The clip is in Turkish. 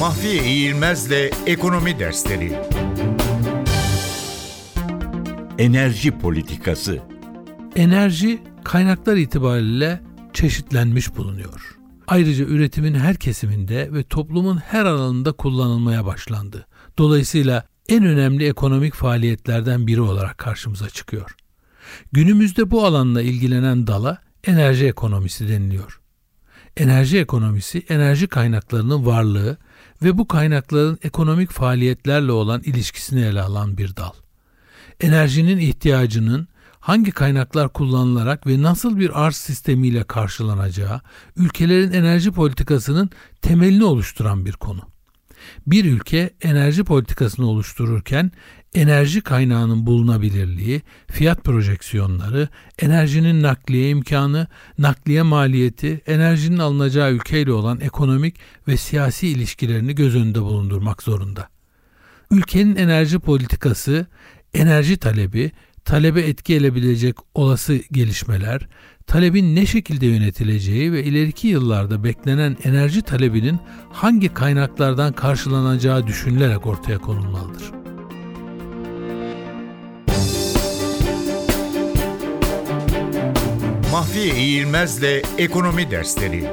Mahfiye İğilmez'le Ekonomi Dersleri Enerji Politikası Enerji kaynaklar itibariyle çeşitlenmiş bulunuyor. Ayrıca üretimin her kesiminde ve toplumun her alanında kullanılmaya başlandı. Dolayısıyla en önemli ekonomik faaliyetlerden biri olarak karşımıza çıkıyor. Günümüzde bu alanla ilgilenen dala enerji ekonomisi deniliyor. Enerji ekonomisi, enerji kaynaklarının varlığı ve bu kaynakların ekonomik faaliyetlerle olan ilişkisini ele alan bir dal. Enerjinin ihtiyacının hangi kaynaklar kullanılarak ve nasıl bir arz sistemiyle karşılanacağı, ülkelerin enerji politikasının temelini oluşturan bir konu. Bir ülke enerji politikasını oluştururken enerji kaynağının bulunabilirliği, fiyat projeksiyonları, enerjinin nakliye imkanı, nakliye maliyeti, enerjinin alınacağı ülkeyle olan ekonomik ve siyasi ilişkilerini göz önünde bulundurmak zorunda. Ülkenin enerji politikası, enerji talebi, talebe etki edebilecek olası gelişmeler, talebin ne şekilde yönetileceği ve ileriki yıllarda beklenen enerji talebinin hangi kaynaklardan karşılanacağı düşünülerek ortaya konulmalıdır. Mahfiye İğilmez'le Ekonomi Dersleri